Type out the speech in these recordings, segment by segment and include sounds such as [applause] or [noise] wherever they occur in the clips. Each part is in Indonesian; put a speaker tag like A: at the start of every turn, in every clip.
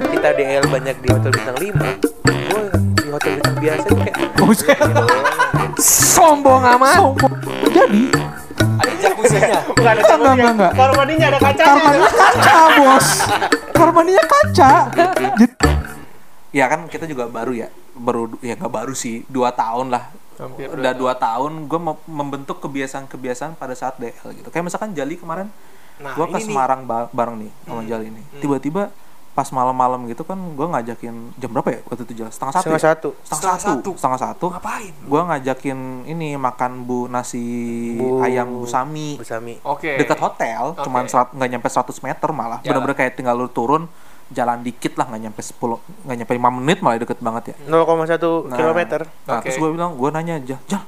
A: kita DL banyak di hotel bintang 5 gue di hotel bintang biasa tuh kayak
B: Buset.
A: gitu.
C: Sombong amat.
B: Sombong. Jadi,
C: Ada jacuzzi-nya.
A: Bukan ada
B: Enggak, enggak, enggak.
A: Kamar mandinya ada kacanya.
B: karmanya kaca, Bos. Karmanya kaca. Jadi, ya kan kita juga baru ya. Baru ya nggak baru sih, dua tahun lah.
C: Hampir
B: Udah dua tahun gue membentuk kebiasaan-kebiasaan pada saat DL gitu. Kayak misalkan Jali kemarin
A: Nah,
B: gue ke
A: ini nih.
B: Semarang ba- bareng nih sama Jali nih. Tiba-tiba pas malam-malam gitu kan gue ngajakin jam berapa ya waktu itu Jal? Setengah satu.
A: Setengah
B: ya?
A: satu.
B: Setengah
C: Setengah
B: satu.
C: satu.
B: Setengah satu.
C: Ngapain?
B: Gue ngajakin ini makan bu nasi
A: Bu-
B: ayam busami
A: Busami.
C: Oke.
B: dekat hotel,
C: Oke.
B: cuman serat- nggak nyampe 100 meter malah.
C: Jalan.
B: Bener-bener kayak tinggal lu turun jalan dikit lah nggak nyampe 10 nggak nyampe 5 menit malah deket banget ya.
A: 0,1
B: Nah,
A: kilometer.
B: Nah,
C: Oke.
B: terus gue bilang, gue nanya aja, Jal,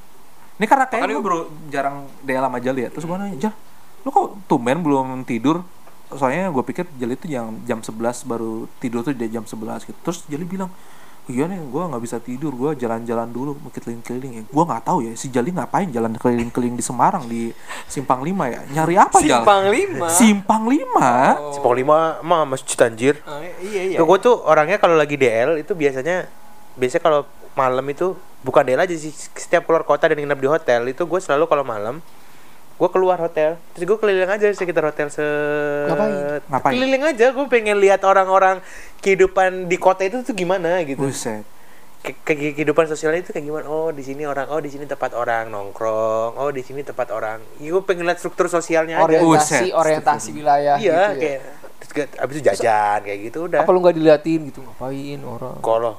B: ini karena kayak gue baru jarang DL sama Jal ya. Terus gue nanya, Jal, lu kok tumben belum tidur? Soalnya gue pikir Jali itu yang jam 11 baru tidur tuh dia jam 11 gitu. Terus Jali bilang, iya nih gue nggak bisa tidur, gue jalan-jalan dulu, mau keliling-keliling ya. Gue nggak tahu ya, si Jali ngapain jalan keliling-keliling di Semarang di Simpang 5 ya? Nyari apa Jal?
C: Simpang lima.
B: Simpang 5?
C: Oh.
A: Simpang 5 mah masjid anjir.
C: Ah, iya iya.
A: Gue tuh orangnya kalau lagi DL itu biasanya biasanya kalau malam itu bukan DL aja sih setiap keluar kota dan nginep di hotel itu gue selalu kalau malam gue keluar hotel terus gue keliling aja di sekitar hotel se
C: Ngapain?
B: Ngapain?
A: keliling aja gue pengen lihat orang-orang kehidupan di kota itu tuh gimana gitu
B: Buset.
A: Ke- ke- kehidupan sosialnya itu kayak gimana oh di sini orang oh di sini tempat orang nongkrong oh di sini tempat orang gue pengen lihat struktur sosialnya aja
C: orientasi
B: Buset.
C: orientasi wilayah
A: iya
C: gitu ya.
A: kayak terus abis itu jajan kayak gitu udah
C: Apa lu nggak diliatin gitu ngapain orang?
A: kalau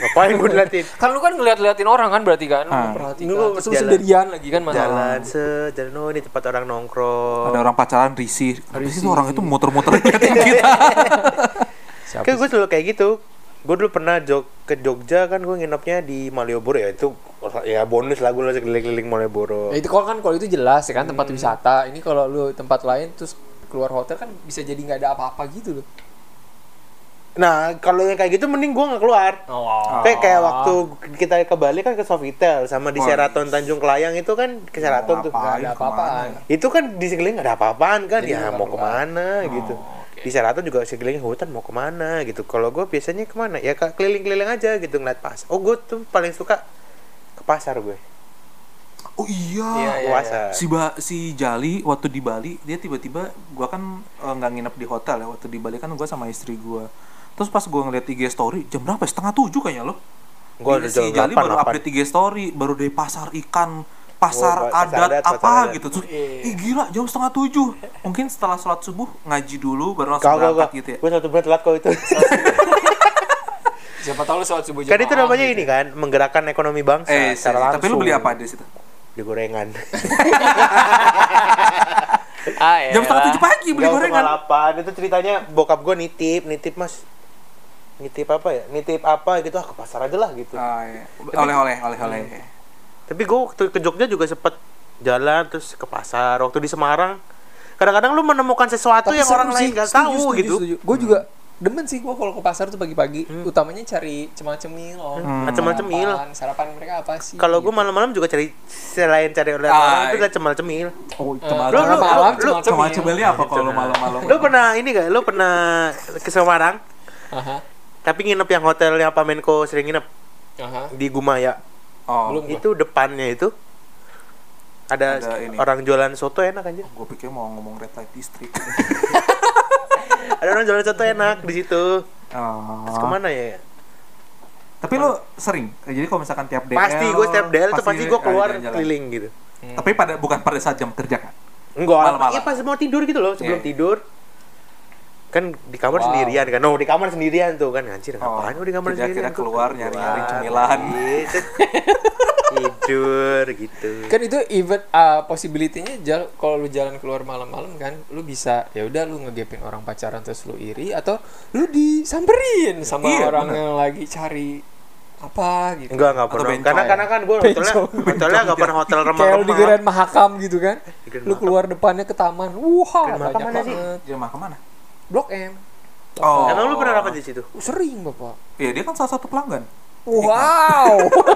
A: ngapain gue diliatin
C: Kan lu kan ngeliat-liatin orang kan berarti kan?
B: Ah.
C: Lu perhatikan.
A: Lu
C: Terus lu
A: jalan-
C: sendirian lagi kan masalah.
A: jalan se jalan oh ini tempat orang nongkrong
B: Ada orang pacaran risih. Risih
C: Risih.
B: tuh orang itu muter-muter [laughs] ngeliatin kita.
A: Kayak gue selalu kayak gitu gue dulu pernah jog ke Jogja kan gue nginepnya di Malioboro ya itu ya bonus lah gue keliling-keliling Malioboro
C: Ya itu kalau kan kalau itu jelas ya kan tempat
A: Hmm.
C: wisata. Ini kalau lu tempat lain terus keluar hotel kan bisa jadi nggak ada apa-apa gitu loh.
A: nah kalau yang kayak gitu mending gue nggak keluar
C: Oh.
A: kayak kayak waktu kita ke Bali kan ke Sofitel sama di
B: Oh,
A: Sheraton Tanjung Kelayang itu kan ke Sheraton tuh
C: Nggak ada apa-apaan.
A: itu kan di sekeliling nggak ada apa-apaan kan
C: Jadi
A: ya mau
C: keluar.
A: ke mana gitu
C: oke.
A: di Sheraton juga sekeliling hutan mau ke mana gitu kalau gue biasanya ke mana ya ke- keliling-keliling aja gitu ngeliat pasar oh gue tuh paling suka ke pasar gue
B: Oh iya.
C: Iya, iya.
A: puasa
B: Si ba si Jali waktu di Bali dia tiba-tiba gua kan eh, nggak nginep di hotel ya waktu di Bali kan gua sama istri gua. Terus pas gua ngeliat IG story jam berapa? ya? Setengah tujuh kayaknya lo.
A: Gua
B: Dia-
A: udah
B: si
A: jam
B: Jali
A: 8,
B: baru
A: 8.
B: update IG story baru dari pasar ikan pasar
A: Oh,
B: adat,
A: adat, pasar
B: apa
A: adat.
B: gitu terus
C: Iya.
B: ih gila jam setengah tujuh mungkin setelah sholat subuh ngaji dulu baru langsung
A: Kau
B: berangkat
A: kau,
B: gitu ya
A: gue satu bulan telat kau itu. [laughs]
C: Siapa tahu lu sholat subuh
A: kan itu namanya
C: gitu.
A: ini kan menggerakkan ekonomi bangsa
B: eh
A: secara langsung.
B: tapi lu beli apa di situ
A: Di gorengan. [laughs]
C: Ah, ya.
B: jam setengah tujuh pagi beli
A: Jam
B: gorengan
A: delapan itu ceritanya bokap gue nitip, nitip mas, nitip apa ya? Nitip apa gitu ah ke pasar aja lah gitu.
B: Ah, iya. oleh-oleh oleh-oleh
A: Tapi gue waktu ke Jogja juga sempet jalan terus ke pasar. Waktu di Semarang, kadang-kadang lu menemukan sesuatu
C: Tapi
A: yang orang lain gak tahu
C: setuju,
A: gitu.
C: Gue juga demen sih gue kalau ke pasar tuh pagi-pagi utamanya cari cemil-cemil oh.
B: Hmm.
A: Macem-macemil.
C: Sarapan, sarapan mereka apa sih
A: Kalau gue
C: gitu.
A: malam-malam juga cari selain cari oleh
B: Ah,
A: orang itu
B: iya.
A: adalah cemal-cemil.
B: oh
C: Eh,
B: cuma
A: Lu- lu-
C: malam
A: lu-
C: cemil-cemil.
B: cuma cebelnya apa kalau malam-malam
A: Lu pernah ini gak? Lu pernah ke Semarang
C: Aha,
A: tapi nginep yang hotel yang Pak Menko sering nginep
C: aha.
A: di Gumaya.
B: oh
C: Belum.
A: Itu depannya itu ada,
B: Ada ini.
A: orang jualan soto enak aja.
B: gue pikir mau ngomong red light district [laughs]
A: Ada orang jualan soto enak di situ.
B: oh.
A: Terus ke mana ya?
B: tapi lu sering jadi kalau misalkan tiap DL
A: Pasti gue setiap DL itu pasti gue keluar
B: jalan-jalan.
A: keliling gitu.
B: tapi pada bukan pada saat jam kerja kan
A: Enggak,
B: Malam-malam.
A: ya pas mau tidur gitu loh, sebelum
B: Iya.
A: tidur. Kan di kamar
C: Wow.
A: sendirian kan. No, di kamar sendirian tuh kan. Anjir,
B: Oh,
A: ngapain gue di kamar sendirian? Gua
B: keluar nyari-nyari
A: keluar,
B: cemilan. [laughs]
A: tidur gitu.
C: kan itu even uh, possibility-nya jal- kalau lu jalan keluar malam-malam kan lu bisa ya udah lu ngegepin orang pacaran terus lu iri atau lu disamperin sama
B: Iya,
C: orang
B: bener.
C: yang lagi cari apa gitu
A: Enggak, enggak pernah. Karena karena kan gue hotelnya hotelnya enggak pernah hotel
C: kayak lu di. Grand Mahakam gitu kan
A: Grand
C: lu
A: Mahakam.
C: keluar depannya ke taman wah
A: Grand Mahakam
C: banyak
A: mana sih?
C: banget
B: jam ke mana
C: blok M
B: oh
A: Emang lu pernah rapat di situ?
C: Oh, sering bapak
B: iya dia kan salah satu pelanggan
C: wow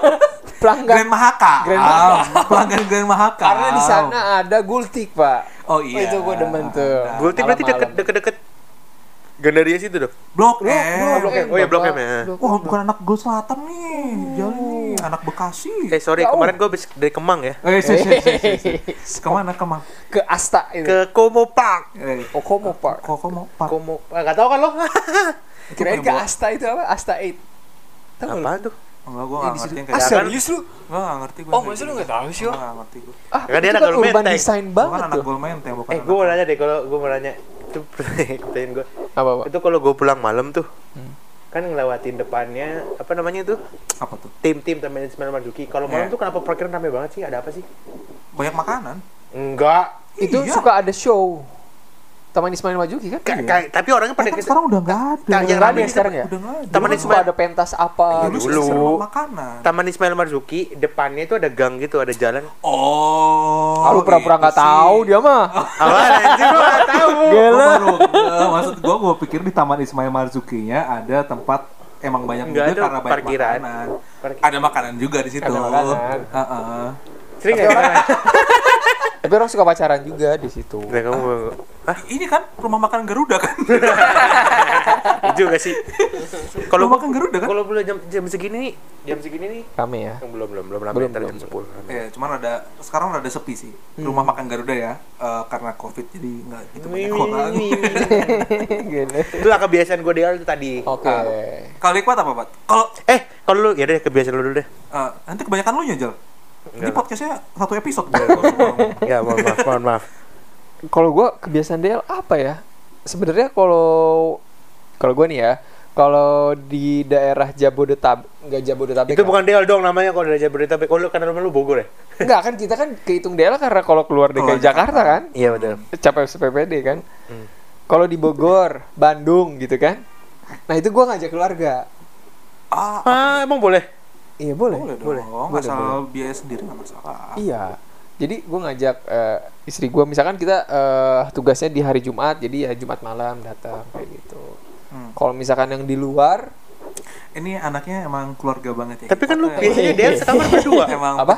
C: [laughs] pelanggan
B: Grand Mahaka
C: Grand Mahaka. [laughs]
B: pelanggan Grand Mahaka
C: karena di sana ada gultik pak
B: oh iya
C: itu gua demen tuh
B: Ada.
A: Gulti berarti
C: Malam-malam.
A: deket deket deket Gandaria situ dong.
B: Blok
C: Blok,
B: M.
C: Blok M,
A: Oh iya, Blok M ya.
C: Blok
B: Wah, bukan anak gue selatan nih. Jali nih, anak Bekasi.
A: Eh sorry, kemarin gue habis dari Kemang ya.
B: Eh, si, si, si, si, si. [laughs] Ke mana kemang?
C: ke Asta itu.
A: Ke Komo Park.
B: Eh,
C: Oh, Komo Park.
B: kok mau pak?
A: Komo, ah, nggak tahu kan lo?
C: Kirain ke Asta itu apa? Asta 8. Tahu?
A: Apaan tuh?
B: Enggak, gue
C: Eh,
B: nggak
C: di
B: ngerti
C: Ah,
B: kayak
C: serius lu?
B: Gue nggak ngerti gue.
C: Oh, masa lu nggak tahu sih,
B: Gue nggak ngerti gue.
C: Ah,
A: Kan dia
C: itu
A: anak
C: kan urban design
B: Gue
C: banget
B: kan anak
C: tuh.
B: gol menteng, bukan
A: Eh,
B: anak-
A: gue mau nanya deh kalau gue mau nanya itu [laughs] pertanyaan gue.
C: Apa?
A: Itu kalau gue pulang malam tuh,
C: Hmm.
A: kan ngelewatin depannya apa namanya itu
B: apa tuh?
A: tim-tim Taman Ismail Marzuki. Kalau malam
B: Iya.
A: tuh kenapa parkiran rame banget sih? Ada apa sih?
B: Banyak makanan.
A: Enggak.
C: Itu
B: Iya.
C: suka ada show. Taman Ismail Majuki kan?
A: Ka- ka- tapi orangnya pada
B: kan
A: ke-
B: sekarang udah nggak ada.
A: Yang
C: Nggak ada ya sekarang ya?
B: Udah nggak ada.
A: Taman Ismail-
C: ada pentas apa
B: Dulu
C: gitu.
A: dulu.
B: dulu makanan.
A: Taman Ismail Marzuki depannya itu ada gang gitu, ada jalan.
B: Oh.
C: Lu pura-pura nggak
B: sih.
C: tahu dia mah. [laughs]
A: Apa anjir gua nggak tahu. [laughs]
C: Gila.
B: maksud gua gua pikir di Taman Ismail Marzuki-nya ada tempat emang banyak
A: ada
B: karena banyak
A: parkiran.
B: makanan.
A: Parkir-
B: Ada makanan juga di situ.
C: Ada makanan.
B: Heeh.
A: Sering nggak orang? [laughs]
C: Tapi orang suka pacaran juga di situ.
A: Nah, kamu Hah?
B: Ini kan rumah makan Garuda kan?
A: Itu [laughs] juga sih. Kalau
B: makan Garuda kan?
A: Kalau belum jam jam segini nih, jam segini nih
C: Rame ya.
A: yang belum belum belum rame
C: Belum,
A: ntar
C: belum,
A: jam
C: belum.
A: 10.
B: Ya, cuman ada sekarang rada sepi sih. Rumah makan Garuda ya, eh, karena Covid jadi nggak gitu banyak orang. [laughs]
C: Gila.
A: Itu lah kebiasaan gue dia itu tadi.
C: Oke.
B: Kalau Iqbal apa, Pak? Kalau
A: Eh, kalau lu ya deh kebiasaan lu dulu deh.
B: eh, nanti kebanyakan lu nyajal. Ini podcastnya satu episode.
A: Ya, mohon maaf, mohon maaf. [laughs]
C: Kalau gua kebiasaan dia apa ya? Sebenarnya kalau kalau gua nih ya, kalau di daerah Jabodetabek, enggak Jabodetabek.
A: Itu
C: lah.
A: bukan Del dong namanya kalau dari Jabodetabek. Kalau lu kan rumah lu Bogor ya? [laughs]
C: Enggak kan kita kan kehitung daerah karena kalau keluar DKI
B: Keluar
C: Jakarta kan,
A: Iya betul.
C: capek SPPD kan.
A: Hmm.
C: Kalau di Bogor, Bandung gitu kan. Nah, itu gua ngajak keluarga.
B: ah,
A: Ah, emang boleh?
C: Iya, boleh.
B: boleh dong.
C: boleh. Boleh,
B: Asal biaya sendiri nggak masalah.
C: Iya. Jadi gue ngajak eh, istri gue, misalkan kita eh, tugasnya di hari Jumat, jadi ya Jumat malam datang kayak gitu.
B: Hmm.
C: Kalau misalkan yang di luar,
B: Ini anaknya emang keluarga banget ya.
A: Tapi kan lu biasanya Del [laughs] sekamar berdua.
B: emang
C: Apa?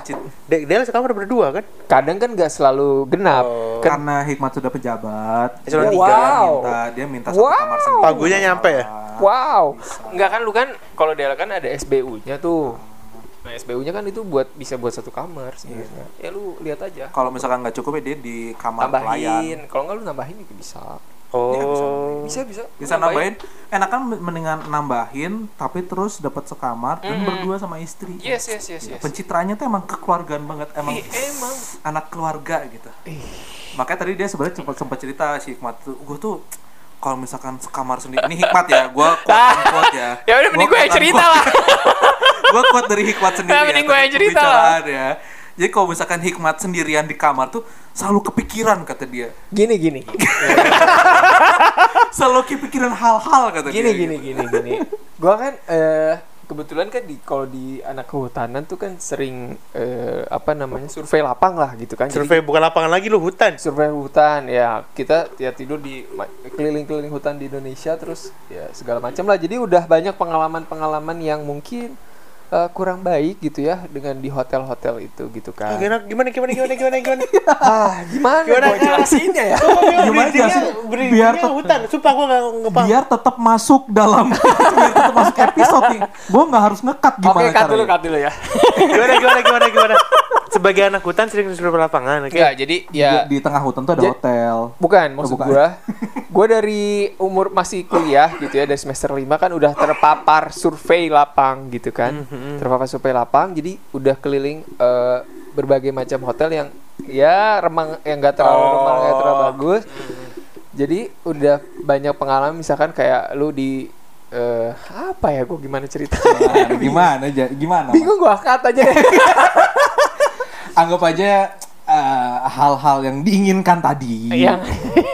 A: De- Del sekamar berdua kan?
C: kadang kan gak selalu genap.
A: Oh.
C: Kan,
B: Karena Hikmat sudah pejabat.
A: Eselon
C: Wow.
B: Dia minta dia minta satu
C: Wow.
B: kamar sendiri.
A: Pagunya nyampe ya?
C: wow. Enggak kan lu kan kalau dia kan ada SBU-nya tuh. Nah, SBU-nya kan itu buat bisa buat satu kamar sebenarnya. Ya lu lihat aja.
B: Kalau misalkan nggak cukup ya dia di kamar pelayan.
C: Tambahin. Kalau enggak lu nambahin juga bisa.
A: Oh.
C: Bisa bisa.
B: Bisa nambahin. Enakan mendingan nambahin tapi terus dapat sekamar dan berdua sama istri.
C: Yes, yes, yes, yes.
B: Pencitraannya tuh emang kekeluargaan banget, emang
C: Eh, emang.
B: anak keluarga gitu. Makanya tadi dia sebenarnya sempat sempat cerita si Hikmat tuh, gue tuh kalau misalkan sekamar sendiri, ini Hikmat ya, gue quote unquote ya. [laughs]
C: Ya udah mending gue yang cerita lah. [laughs]
B: gue quote dari Hikmat sendiri
C: Ya,
B: ya.
C: mending gue yang cerita
B: ya. Jadi kalau misalkan Hikmat sendirian di kamar tuh selalu kepikiran kata dia.
C: Gini gini. [laughs]
B: Selalu kepikiran hal-hal kata
C: gini
B: dia.
C: gini gini gini gua kan eh kebetulan kan di kalau di anak kehutanan tuh kan sering eh, apa namanya survei lapang lah gitu kan Jadi
A: Survei bukan lapangan lagi lu hutan.
C: survei hutan ya kita ya tidur di keliling-keliling hutan di Indonesia terus ya segala macam lah jadi udah banyak pengalaman-pengalaman yang mungkin eh, kurang baik gitu ya dengan di hotel-hotel itu gitu kan
A: Gimana gimana gimana gimana gimana gimana? [laughs]
C: ah gimana,
A: Gimana,
C: gua jelasinnya ya
B: Gimana jelasin? Biar tet-
A: hutan. Sumpah gua enggak ngepaham.
B: Biar tetap masuk dalam [laughs] biar tetap masuk episode nih. Gue nggak harus ngekat
C: oke
B: gimana
C: cut dulu cut dulu ya [laughs]
A: Gimana gimana gimana gimana? Sebagai anak hutan sering survei lapangan, oke?
C: Enggak, jadi ya
B: Di, di tengah hutan tuh ada hotel.
C: Bukan, maksud
B: bukan.
C: gua. [laughs] Gua dari umur masih kuliah gitu ya, dari semester 5 kan udah terpapar survei lapang gitu kan. Terpapar survei lapang, jadi udah keliling eh, berbagai macam hotel yang ya remang yang enggak terlalu
A: Oh.
C: remang, nggak terlalu bagus. Jadi udah banyak pengalaman misalkan kayak lu di eh, apa ya gua gimana cerita?
B: Gimana, gimana aja? [laughs] Gimana?
C: Bingung gua kata aja deh. [laughs]
B: Anggap aja eh, hal-hal yang diinginkan tadi.
C: yang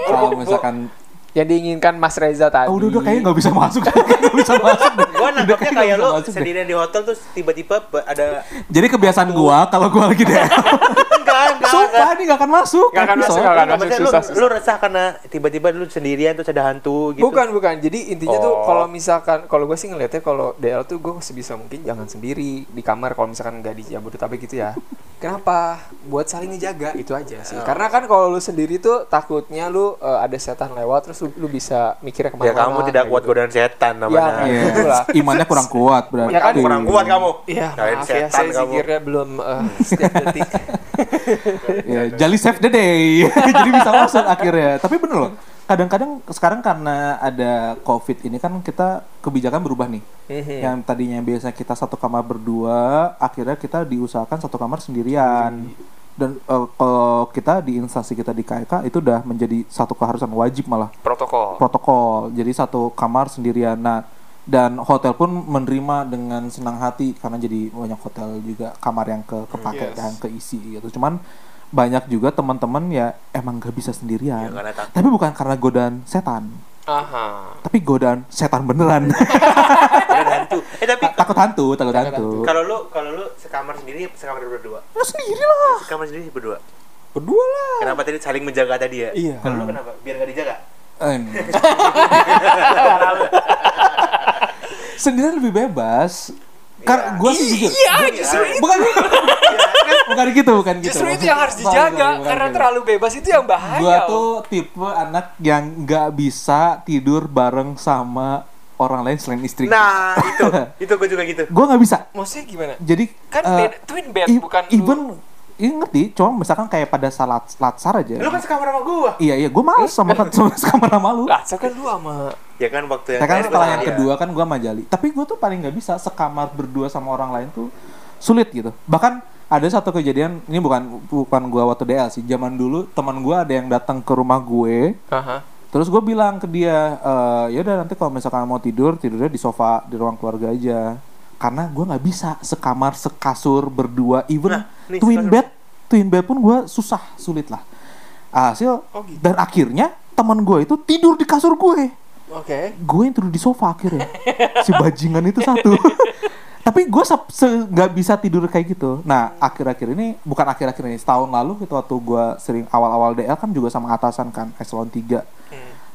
B: Kalau misalkan [laughs]
C: yang diinginkan Mas Reza tadi.
B: Oh, udah udah kayaknya nggak bisa masuk, [laughs] nggak bisa masuk. deh.
A: Gua nangkapnya
B: Udah
A: kayak
B: masuk deh.
A: sendirian di hotel terus tiba-tiba ada
B: Jadi kebiasaan gua kalau gua lagi deh. [laughs]
A: enggak enggak
B: Sumpah ini nggak akan masuk.
C: Nggak akan masuk, nggak akan
A: maksudnya lu,
C: susah, susah.
A: lu resah karena tiba-tiba lu sendirian terus ada hantu gitu.
C: Bukan bukan. Jadi intinya tuh
A: Oh.
C: kalau misalkan kalau gue sih ngelihatnya kalau DL tuh gue sebisa mungkin jangan sendiri di kamar kalau misalkan nggak di Jabodetabek gitu ya. Kenapa? Buat saling ngejaga itu aja sih. Karena kan kalau lu sendiri tuh takutnya lu eh, ada setan lewat terus lu, lu bisa mikirnya
A: Ya
C: ke mana-mana.
A: kamu tidak
C: kayak
A: kuat
C: gitu.
A: godaan setan
C: Ya,
A: namanya.
C: iya. Itulah.
B: Imannya kurang kuat berarti.
C: Ya kan,
A: kurang kuat kamu.
C: Iya,
A: Kalian
C: maaf ya,
A: setan
C: saya
A: kamu.
C: zikirnya belum eh, setiap detik. [laughs]
B: ya, Jali save the day. [laughs] Jadi bisa masuk akhirnya. Tapi bener loh. Kadang-kadang sekarang karena ada COVID ini kan kita kebijakan berubah nih.
C: Mhm.
B: Yang tadinya biasa kita satu kamar berdua, akhirnya kita diusahakan satu kamar sendirian. Dan eh, kalau kita di instansi kita di KK itu udah menjadi satu keharusan wajib malah
C: Protokol.
B: protokol. Jadi satu kamar sendirian. Nah, dan hotel pun menerima dengan senang hati karena jadi banyak hotel juga kamar yang ke kepake
C: Yes.
B: dan keisi gitu. Cuman banyak juga teman-teman ya emang gak bisa sendirian.
A: Ya, takut.
B: Tapi bukan karena godaan setan,
C: Aha.
B: tapi godaan setan beneran. [laughs]
A: Godaan hantu. Eh tapi
B: takut hantu, takut hantu.
A: kalau lu kalau lu sekamar sendiri sekamar berdua?
B: Ya sendiri lah.
A: Sekamar sendiri berdua.
C: Berdua lah.
A: Kenapa tadi saling menjaga tadi ya?
C: Iya.
A: Kalau lu kenapa? Biar gak dijaga. [laughs]
B: Sendirian lebih bebas. Karena gue sih jujur.
C: Iya, justru itu. [laughs]
B: Bukan, bukan gitu, bukan gitu.
C: Justru itu yang harus dijaga
B: bukan
C: karena
B: gitu.
C: terlalu bebas itu yang bahaya.
B: Gua
C: Om.
B: tuh tipe anak yang nggak bisa tidur bareng sama orang lain selain istri.
A: Nah, itu. [laughs] itu gue juga gitu.
B: Gue nggak bisa.
C: maksudnya gimana?
B: Jadi
C: Kan
B: eh,
C: beda, twin bed bukan lu-
B: ini ngerti, cuma misalkan kayak pada salat latsar aja.
A: Lu kan sekamar sama gua.
B: Iya iya, gue males sama [laughs] sama kamar sama lu.
C: Lah, saya kan lu sama
A: Ya kan waktu yang
B: Ya kan setelah
A: gua
B: yang kedua kan gue sama Jali. Tapi gue tuh paling nggak bisa sekamar berdua sama orang lain tuh sulit gitu. Bahkan ada satu kejadian ini bukan bukan gue waktu DL sih. Zaman dulu teman gue ada yang datang ke rumah gue.
C: Aha.
B: Terus gue bilang ke dia, e, ya udah nanti kalau misalkan mau tidur tidurnya di sofa di ruang keluarga aja. Karena gue nggak bisa sekamar sekasur berdua, even
A: Nah, nih,
B: twin
A: sekasur.
B: bed, twin bed pun gue susah sulit lah. Hasil
C: Oh, gitu.
B: dan akhirnya teman gue itu tidur di kasur gue
C: Oke.
B: gue yang tidur di sofa akhirnya [laughs] si bajingan itu satu [laughs] tapi gue se- se- nggak bisa tidur kayak gitu nah akhir-akhir ini bukan akhir-akhir ini setahun lalu gitu waktu gue sering awal-awal DL kan juga sama atasan kan eselon 3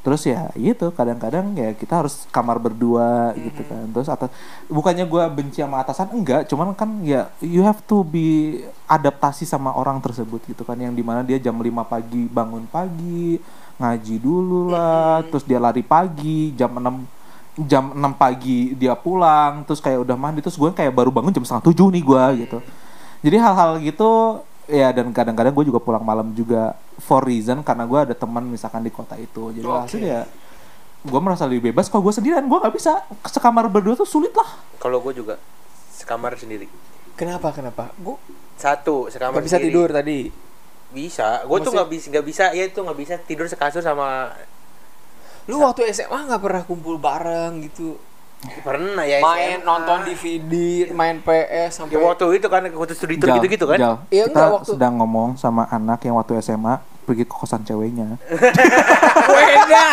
B: terus ya gitu kadang-kadang ya kita harus kamar berdua gitu kan. Terus atas bukannya gue benci sama atasan enggak. Cuman kan ya you have to be adaptasi sama orang tersebut gitu kan. Yang di mana dia jam 5 pagi bangun pagi ngaji dulu lah terus dia lari pagi jam 6 jam 6 pagi dia pulang terus kayak udah mandi terus gue kayak baru bangun jam setengah tujuh nih gue gitu. Jadi hal-hal gitu ya dan kadang-kadang gue juga pulang malam juga for reason karena gue ada teman misalkan di kota itu jadi
C: Oke.
B: hasil ya gue merasa lebih bebas kalau gue sendirian gue nggak bisa sekamar berdua tuh sulit lah
A: Kalau gue juga sekamar sendiri.
C: Kenapa? Kenapa? Gua
A: Satu, sekamar
C: nggak bisa
A: sendiri.
C: tidur tadi.
A: Bisa. Gue tuh nggak bisa nggak bisa ya itu nggak bisa tidur sekasur sama
C: Lu waktu SMA nggak pernah kumpul bareng gitu.
A: Pernah ya
C: main
A: SMA.
C: nonton DVD, main PS sampai
A: Ya, waktu itu kan waktu studi tour
B: Jal,
A: gitu-gitu kan.
B: Jal,
C: Iya,
B: kita
C: enggak, waktu-
B: sedang ngomong sama anak yang waktu SMA pergi ke kosan ceweknya [laughs]
C: Weda.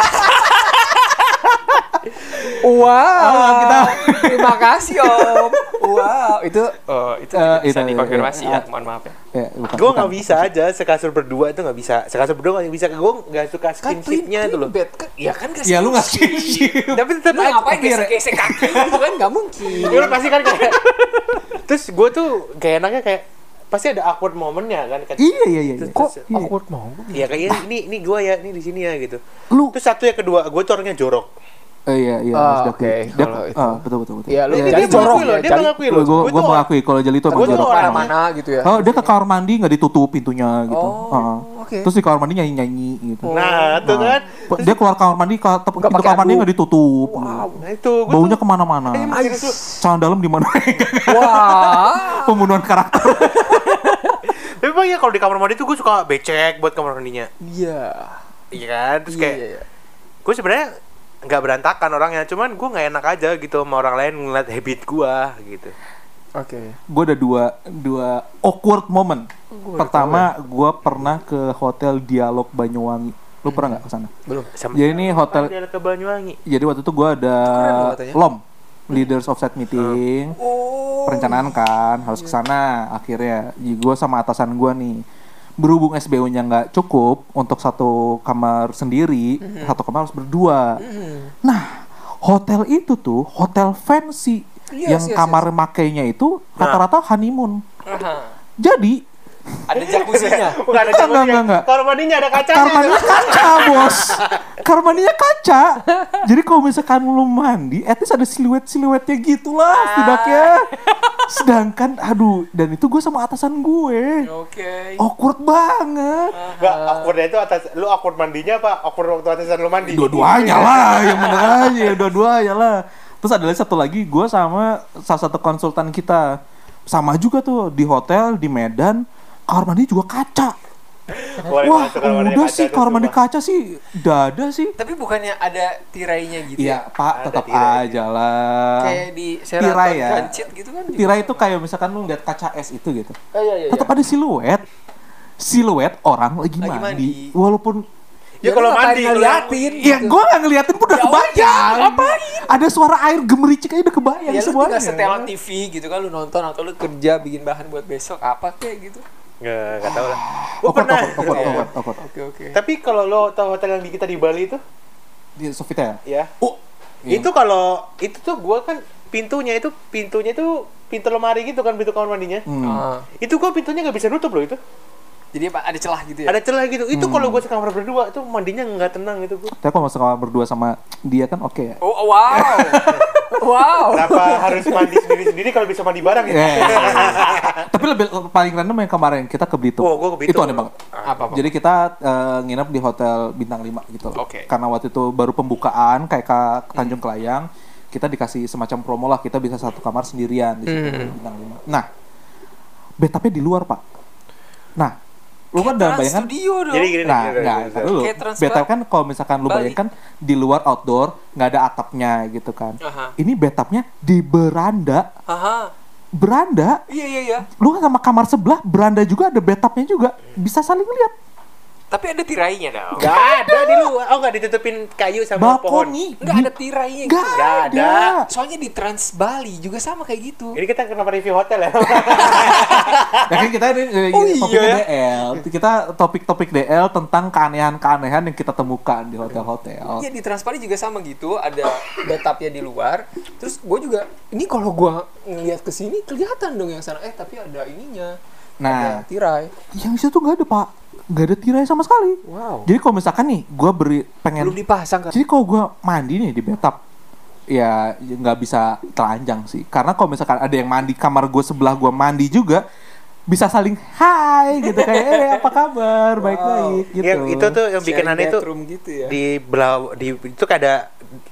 C: wow.
B: Oh, kita-
C: Terima kasih Om. Wow, itu oh, itu
B: Eh,
C: tidak bisa
B: itu,
C: dikonfirmasi
B: eh,
C: ya,
B: eh.
C: mohon maaf ya.
B: ya,
A: Gue nggak bisa aja sekasur berdua itu nggak bisa. Sekasur berdua nggak bisa. Gue nggak suka
C: Kan
A: skinshipnya itu loh.
C: bed kan ya kan gak
B: ya lu nggak skinship
A: Tapi tetap
C: Lu ngapain
B: tapi ya-
C: gesek-gesek kaki lu kan nggak mungkin.
A: Gue pasti kan kayak. Terus gue tuh kayak enaknya kayak pasti ada awkward momennya kan. Kayak-
B: iya iya iya
A: Terus-
B: iya.
C: Kok
A: Iya.
C: awkward mau?
A: Iya kayak ini ini gue ya ini di sini ya gitu.
B: lu
A: Terus satu yang kedua gue tuh orangnya jorok.
B: Eh, iya iya
C: Ah,
B: diakui.
C: oke,
B: Dia-
C: kalau itu.
B: ah, betul betul betul
C: Iya, lu
A: Dia,
C: jadi
A: dia mengakui loh,
C: ya,
A: dia mengakui
B: gue
A: loh.
B: gue
A: Gua tuh
B: mengakui kalau Jali itu emang jorok
A: orang-
C: mana gitu ya.
B: Oh dia ke kamar mandi nggak ditutup pintunya gitu.
C: Oh,
B: Heeh.
C: oke.
B: Terus di kamar mandi nyanyi nyanyi gitu.
A: Nah, tuh kan.
B: Nah, dia keluar kamar mandi pintu kamar mandi nggak ditutup.
A: Nah itu gue
B: Baunya
A: serius lu.
B: Celana dalam di mana? [laughs]
C: Wah.
B: Pembunuhan karakter. [laughs]
A: Tapi emang ya kalau di kamar mandi tuh gue suka becek buat kamar mandinya.
C: Iya.
A: Iya kan? Terus kayak
C: Iya, iya.
A: gue sebenarnya nggak berantakan orangnya, cuman gue nggak enak aja gitu sama orang lain ngeliat habit gue gitu.
C: Oke.
B: gue ada dua dua awkward moment.
C: Gua
B: Pertama, gue pernah ke hotel Dialog Banyuwangi. Lu pernah nggak ke sana?
C: Belum.
A: Sama
B: Jadi ini hotel.
A: ke Banyuwangi.
B: Jadi waktu itu gue ada
C: keren katanya.
B: LOM, Leaders of Set Meeting.
C: Oh.
B: perencanaan kan harus ke sana akhirnya gue sama atasan gue nih berhubung SBO-nya nggak cukup untuk satu kamar sendiri satu kamar harus berdua.
C: Hmm.
B: nah hotel itu tuh hotel fancy
C: Yes,
B: yang
C: yes,
B: kamar makainya itu rata-rata honeymoon.
C: Aha.
B: jadi
C: Ada jacuzzinya.
A: Bukan ada
B: Enggak,
A: jacuzzi.
B: enggak, enggak.
A: Kamar mandinya ada kacanya.
B: Kamar mandinya kaca, bos. Kamar mandinya kaca. Jadi kalau misalkan lu mandi, at least ada siluet-siluetnya gitu lah setidaknya. Sedangkan, aduh, dan itu gue sama atasan gue.
C: Oke.
B: Awkward banget.
A: Enggak, awkwardnya itu atas lu awkward mandinya apa awkward waktu atasan lu mandi?
B: Dua-duanya lah, yang bener aja, dua-duanya lah. Terus ada lagi satu lagi, gue sama salah satu konsultan kita. Sama juga tuh, di hotel, di Medan, kamar mandi juga kaca. Wah, udah
A: kaca
B: sih kamar mandi kaca sih, dada sih.
C: Tapi bukannya ada tirainya gitu
B: Iya,
C: ya?
B: Pak,
A: Ada
B: tetap aja lah.
C: Kayak di
B: Tirai ya.
C: Gitu kan? juga
B: Tirai itu kayak misalkan lu lihat kaca es itu gitu.
C: Oh, iya, iya, iya.
B: Tetap ada siluet. Siluet orang lagi,
C: Lagi
B: mandi.
C: mandi.
B: Walaupun
A: Ya kalau
C: lu ngapain
A: mandi
C: ngeliatin
B: Ya
C: gitu.
B: gue gak ngeliatin pun udah
C: Ya
B: kebayang
C: ngapain?
B: Ada suara air gemericik aja udah kebayang
C: Ya lu
B: semuanya
C: tinggal setelan TV gitu kan lu nonton atau lu kerja bikin bahan buat besok apa kayak gitu.
A: Enggak, enggak tahu lah. Gua
B: Awkward,
A: pernah.
C: Iya.
B: awkward, awkward.
C: Oke oke.
A: Tapi kalau lo tahu hotel yang di kita di Bali itu,
B: Di Sofitel
A: ya.
B: Oh iya.
A: Itu kalau itu tuh gua kan pintunya itu pintunya itu pintu lemari gitu kan pintu kamar mandinya.
B: Hmm.
C: Ah,
A: Itu gua pintunya nggak bisa nutup loh itu.
C: jadi apa ada celah gitu ya?
A: Ada celah gitu. Itu
B: Hmm.
A: kalau gua sekamar berdua itu mandinya nggak tenang itu gua.
B: Tapi kalau masuk kamar berdua sama dia kan oke ya
C: Oh wow. [laughs] wow.
A: Kenapa harus mandi sendiri-sendiri kalau bisa mandi bareng ya? [laughs]
B: Tapi lebih paling random yang kemarin kita ke Belitung.
A: Oh, gua ke Belitung.
B: Itu aneh banget.
C: Apa apa?
B: Jadi kita eh, nginep di hotel bintang 5 gitu loh.
C: Oke.
B: Karena waktu itu baru pembukaan kayak ke Tanjung Kelayang, kita dikasih semacam promo lah, kita bisa satu kamar sendirian di situ
C: Hmm.
B: bintang 5. Nah, bathtubnya di luar, Pak. Nah, lu kan udah
C: Trans
B: bayangan
C: studio dong.
A: Jadi gini
B: Nah,
A: gini, gini,
B: enggak,
A: gini, gini.
B: Bathtub
C: Ba-
B: kan kalau misalkan lu
C: Bali.
B: bayangkan di luar outdoor nggak ada atapnya gitu kan.
C: Aha.
B: Ini bathtubnya di beranda,
C: Aha.
B: beranda.
C: Iya iya iya.
B: Lu kan sama kamar sebelah, beranda juga ada bathtubnya juga. Bisa saling lihat.
C: Tapi ada tirainya dong.
A: Nggak ada di luar. Oh, nggak ditutupin kayu sama pohon.
B: Balkoni.
C: Enggak ada tirainya gitu.
B: Nggak
A: Nggak
B: ada.
A: ada.
C: Soalnya di Trans Bali juga sama kayak gitu.
A: Ini kita kenapa review hotel ya? [laughs]
B: Ya kan kita ini eh,
C: Oh,
B: topiknya
C: iya.
B: DL. Kita topik-topik DL tentang keanehan-keanehan yang kita temukan di hotel-hotel.
C: Iya di Trans Bali juga sama gitu, ada bathtubnya di luar. Terus gue juga, ini kalau gue ngelihat ke sini kelihatan dong yang sana. Eh tapi ada ininya,
B: Nah,
C: ada tirai.
B: yang situ nggak ada pak, nggak ada tirai sama sekali.
C: Wow.
B: Jadi kalau misalkan nih, gue beri pengen
C: Belum dipasang kan?
B: Jadi kalau gue mandi nih di bathtub, ya ya nggak bisa telanjang sih. Karena kalau misalkan ada yang mandi kamar gue sebelah gue mandi juga, bisa saling hai gitu kayak eh apa kabar baik baik gitu.
A: Yang itu tuh yang bikin aneh tuh
C: gitu ya.
A: di belau di itu kayak ada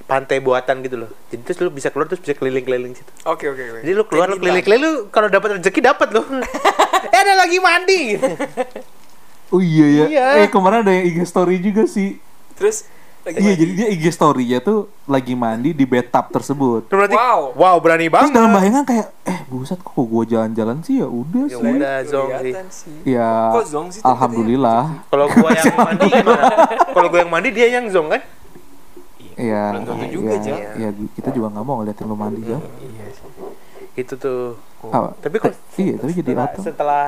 A: pantai buatan gitu loh. Jadi terus lu bisa keluar terus bisa keliling-keliling situ.
C: Oke oke oke.
A: Jadi lu keluar lu
C: Kayak bintang.
A: keliling-keliling lu kalau dapat rezeki dapat lu. [laughs] [laughs] eh ada lagi mandi. [laughs]
B: Oh iya ya.
A: Iya.
B: Eh kemarin ada yang IG story juga sih.
C: Terus lagi
B: Iya
C: mandi.
B: jadi dia IG story-nya tuh lagi mandi di bathtub tersebut.
A: Terus berarti
C: Wow.
A: wow berani
B: Terus
A: banget.
B: dalam bayangan kayak eh buset kok gue jalan-jalan sih ya udah
A: Ya
B: sih.
A: udah zong sih.
B: Ya
C: Kok zong sih
B: alhamdulillah.
A: Kalau gua yang [laughs] mandi gimana? Kalau gua yang mandi dia yang zong kan?
B: Iya.
C: Belum tentu juga,
B: iya,
C: Jal.
B: iya, kita juga nggak mau ngeliatin lu mandi ya.
C: Iya sih.
A: Itu tuh.
B: Apa?
A: Tapi kok
B: iya, tapi jadi
A: setelah, setelah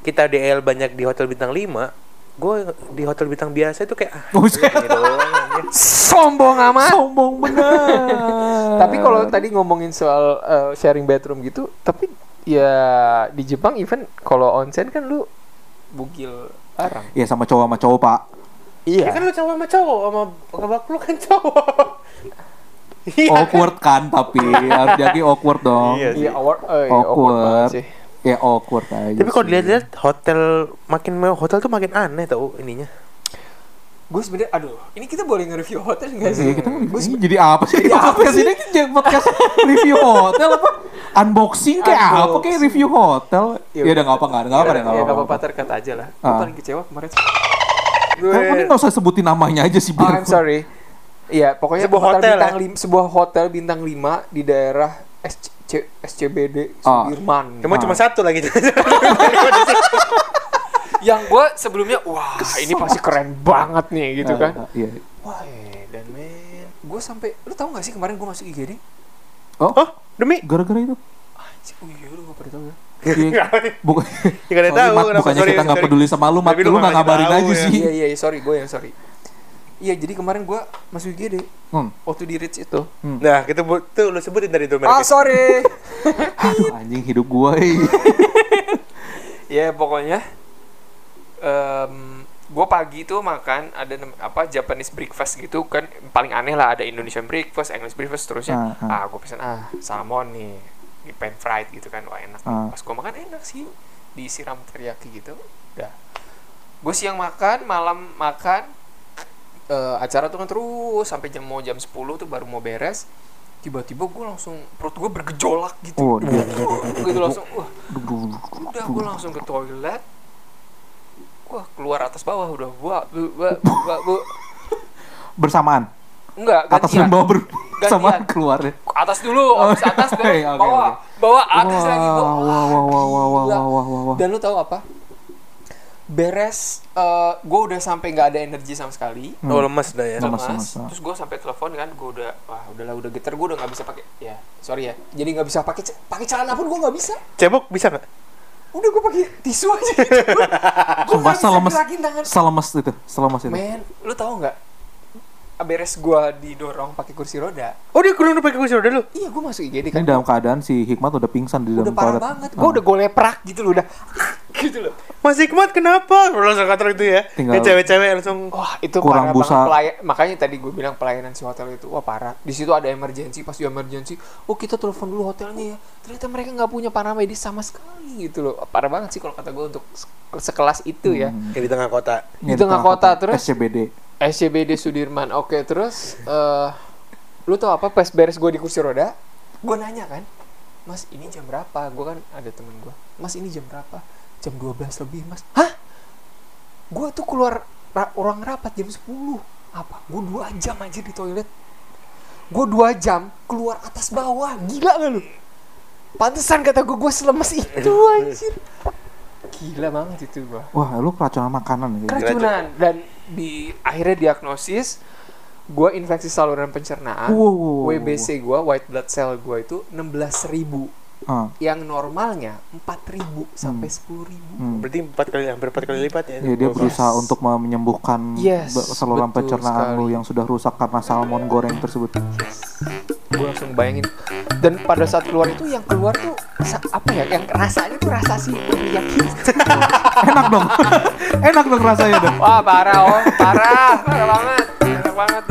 A: kita DL banyak di hotel bintang 5 gue di hotel bintang biasa itu kayak ah,
B: Oh, [laughs]
A: doang.
C: Sombong amat.
B: Sombong bener.
C: tapi kalau tadi ngomongin soal uh, sharing bedroom gitu, tapi ya di Jepang even kalau onsen kan lu bugil barang.
B: ya sama cowok sama cowok pak.
A: ya kan lu cowok sama cowok sama kebak lu kan cowok iya
B: awkward kan tapi harus jadi awkward dong.
A: Iya sih.
C: Iya, awkward, eh, iya, awkward banget
B: awkward.
C: sih.
B: Ya awkward aja.
A: tapi kalau
B: sih.
A: dilihat-lihat hotel makin mewah hotel tuh makin aneh tau ininya
C: Gue sebenernya, aduh, ini kita boleh nge-review hotel nggak sih?
B: Iya, kita
C: Gua
B: ini jadi apa sih? Jadi podcast ini kan jadi podcast review hotel apa? Unboxing kayak apa
C: Unboxing.
B: kayak review hotel?
C: Ya
B: Ya udah nggak apa nggak ada nggak apa deh
C: Ya
B: apa.
C: apa-apa terkat aja lah. Gue
B: Ah.
C: paling kecewa kemarin.
B: Kan ini nggak usah sebutin namanya aja sih
C: Oh. I'm sorry. Iya, pokoknya
A: Sebuah
C: hotel,
A: hotel,
C: bintang
A: ya?
C: lim- sebuah hotel bintang 5 di daerah SC, SCBD
B: Ah.
C: Sudirman.
A: cuma
B: Ah.
A: cuma satu lagi [laughs]
C: Yang gue sebelumnya wah, ini pasti keren banget nih gitu kan.
B: Ah, Iya.
C: Wah, dan men, gue sampai lu tahu gak sih kemarin gue masuk IGD?
B: Oh,
A: oh demi
B: gara-gara itu.
C: Anjir, oh iya lu gak pernah tahu ya?
B: Iya. [laughs] Bukan.
A: Ya, tahu
B: Mat, bukannya
A: Sorry,
B: kita nggak peduli sama lu, Mat.
A: Lu
B: nggak ngabarin
A: tahu
B: aja
A: ya.
B: sih.
C: Iya iya iya, sorry gue yang sorry. Iya jadi kemarin gue masuk IGD
B: Hmm.
C: waktu di Ritz itu.
A: nah kita bu- tuh lu sebutin tadi itu
C: Ah
A: mereknya
C: sorry. [laughs]
B: Aduh, anjing hidup gua. eh. [laughs]
C: ya pokoknya em gue pagi tuh makan ada apa Japanese breakfast gitu kan paling aneh lah ada Indonesian breakfast English breakfast terusnya
B: Ah,
C: ah gue pesen ah salmon nih di pan fried gitu kan wah enak.
B: Ah.
C: pas gue makan enak sih disiram teriyaki gitu udah gue siang makan malam makan Eh, acara tuh kan terus sampai jam mau jam 10 tuh baru mau beres tiba-tiba gue langsung perut gue bergejolak
B: Oh,
C: gitu
B: iya.
C: gitu langsung wah udah gue langsung ke toilet wah keluar atas bawah udah gua bu, bu, bu.
B: bersamaan
C: enggak
B: atas
C: gantian
B: dan bawah bersamaan keluar ya
C: atas dulu habis atas [laughs]
B: Oke, oke,
C: bawah
B: oke.
C: bawah atas lagi
B: Wah,
C: bawah
B: wah, wah, wah, wah, wah,
C: Gila.
B: wah, wah, wah, wah.
C: dan lu tahu apa beres eh gue udah sampai nggak ada energi sama sekali.
B: Hmm.
A: Oh lemes dah ya.
B: Lemes,
C: lemas
B: lemes, ah.
C: terus gue sampai telepon kan gue udah wah udahlah udah geter gue udah nggak bisa pakai ya sorry ya. Jadi nggak bisa pakai pakai celana pun gue nggak bisa.
A: Cebok bisa nggak?
C: udah gue pakai tisu aja. [laughs] Gitu gue nggak bisa gerakin tangan.
B: selemes itu selemes itu.
C: Men lu tahu nggak? Beres gue didorong pakai kursi roda.
A: Oh dia kurang pakai kursi roda lu.
C: iya gue masuk IGD kan.
B: dalam keadaan si Hikmat udah pingsan di
C: udah
B: dalam
C: parah
B: toilet.
C: banget.
B: Ah.
C: gue udah gue leprak gitu loh udah. [laughs] Gitu loh
A: Mas Hikmat kenapa? Langsung kantor itu ya.
B: Tinggal-
A: Tinggal cewek-cewek langsung
C: Wah itu
B: Kurang
C: parah
B: busa.
C: banget pelayan makanya tadi gue bilang pelayanan si hotel itu wah parah. Di situ ada emergency pas di emergency oh kita telepon dulu hotelnya ya. Ternyata mereka nggak punya paramedis sama sekali gitu loh. Parah banget sih kalau kata gue untuk se- sekelas itu ya.
B: Hmm.
A: yang di tengah kota.
B: Ini
C: di tengah kota, terus-
B: SCBD
C: SCBD Sudirman. Oke terus eh lu tau apa pas beres gue di kursi roda? Gue nanya kan mas ini jam berapa? Gue kan ada temen gue mas ini jam berapa jam 12 lebih mas. Hah? Gue tuh keluar ra- ruang rapat jam 10 apa? Gue dua jam aja di toilet. Gue dua jam keluar atas bawah. Gila gak lu? Pantesan kata gue gue selemes itu [laughs] anjir. Gila banget itu gue
B: wah lu keracunan makanan ya?
C: Keracunan. Dan di akhirnya diagnosis gue infeksi saluran pencernaan.
B: Wow, wow, wow, wow.
C: WBC gue white blood cell gue itu 16.000 ribu
B: Ah,
C: yang normalnya 4.000 sampai 10.000
B: hmm.
A: Berarti empat kali hampir empat kali lipat ya.
B: Ya, dia berusaha untuk menyembuhkan
C: Yes,
B: saluran
C: betul
B: pencernaan lu
C: sekali.
B: yang sudah rusak karena salmon goreng tersebut.
C: gue langsung bayangin dan pada saat keluar itu yang keluar tuh apa ya yang rasanya tuh rasa si teriyaki [laughs]
B: Enak dong. [laughs] Enak dong rasanya dong.
C: wah parah om parah parah banget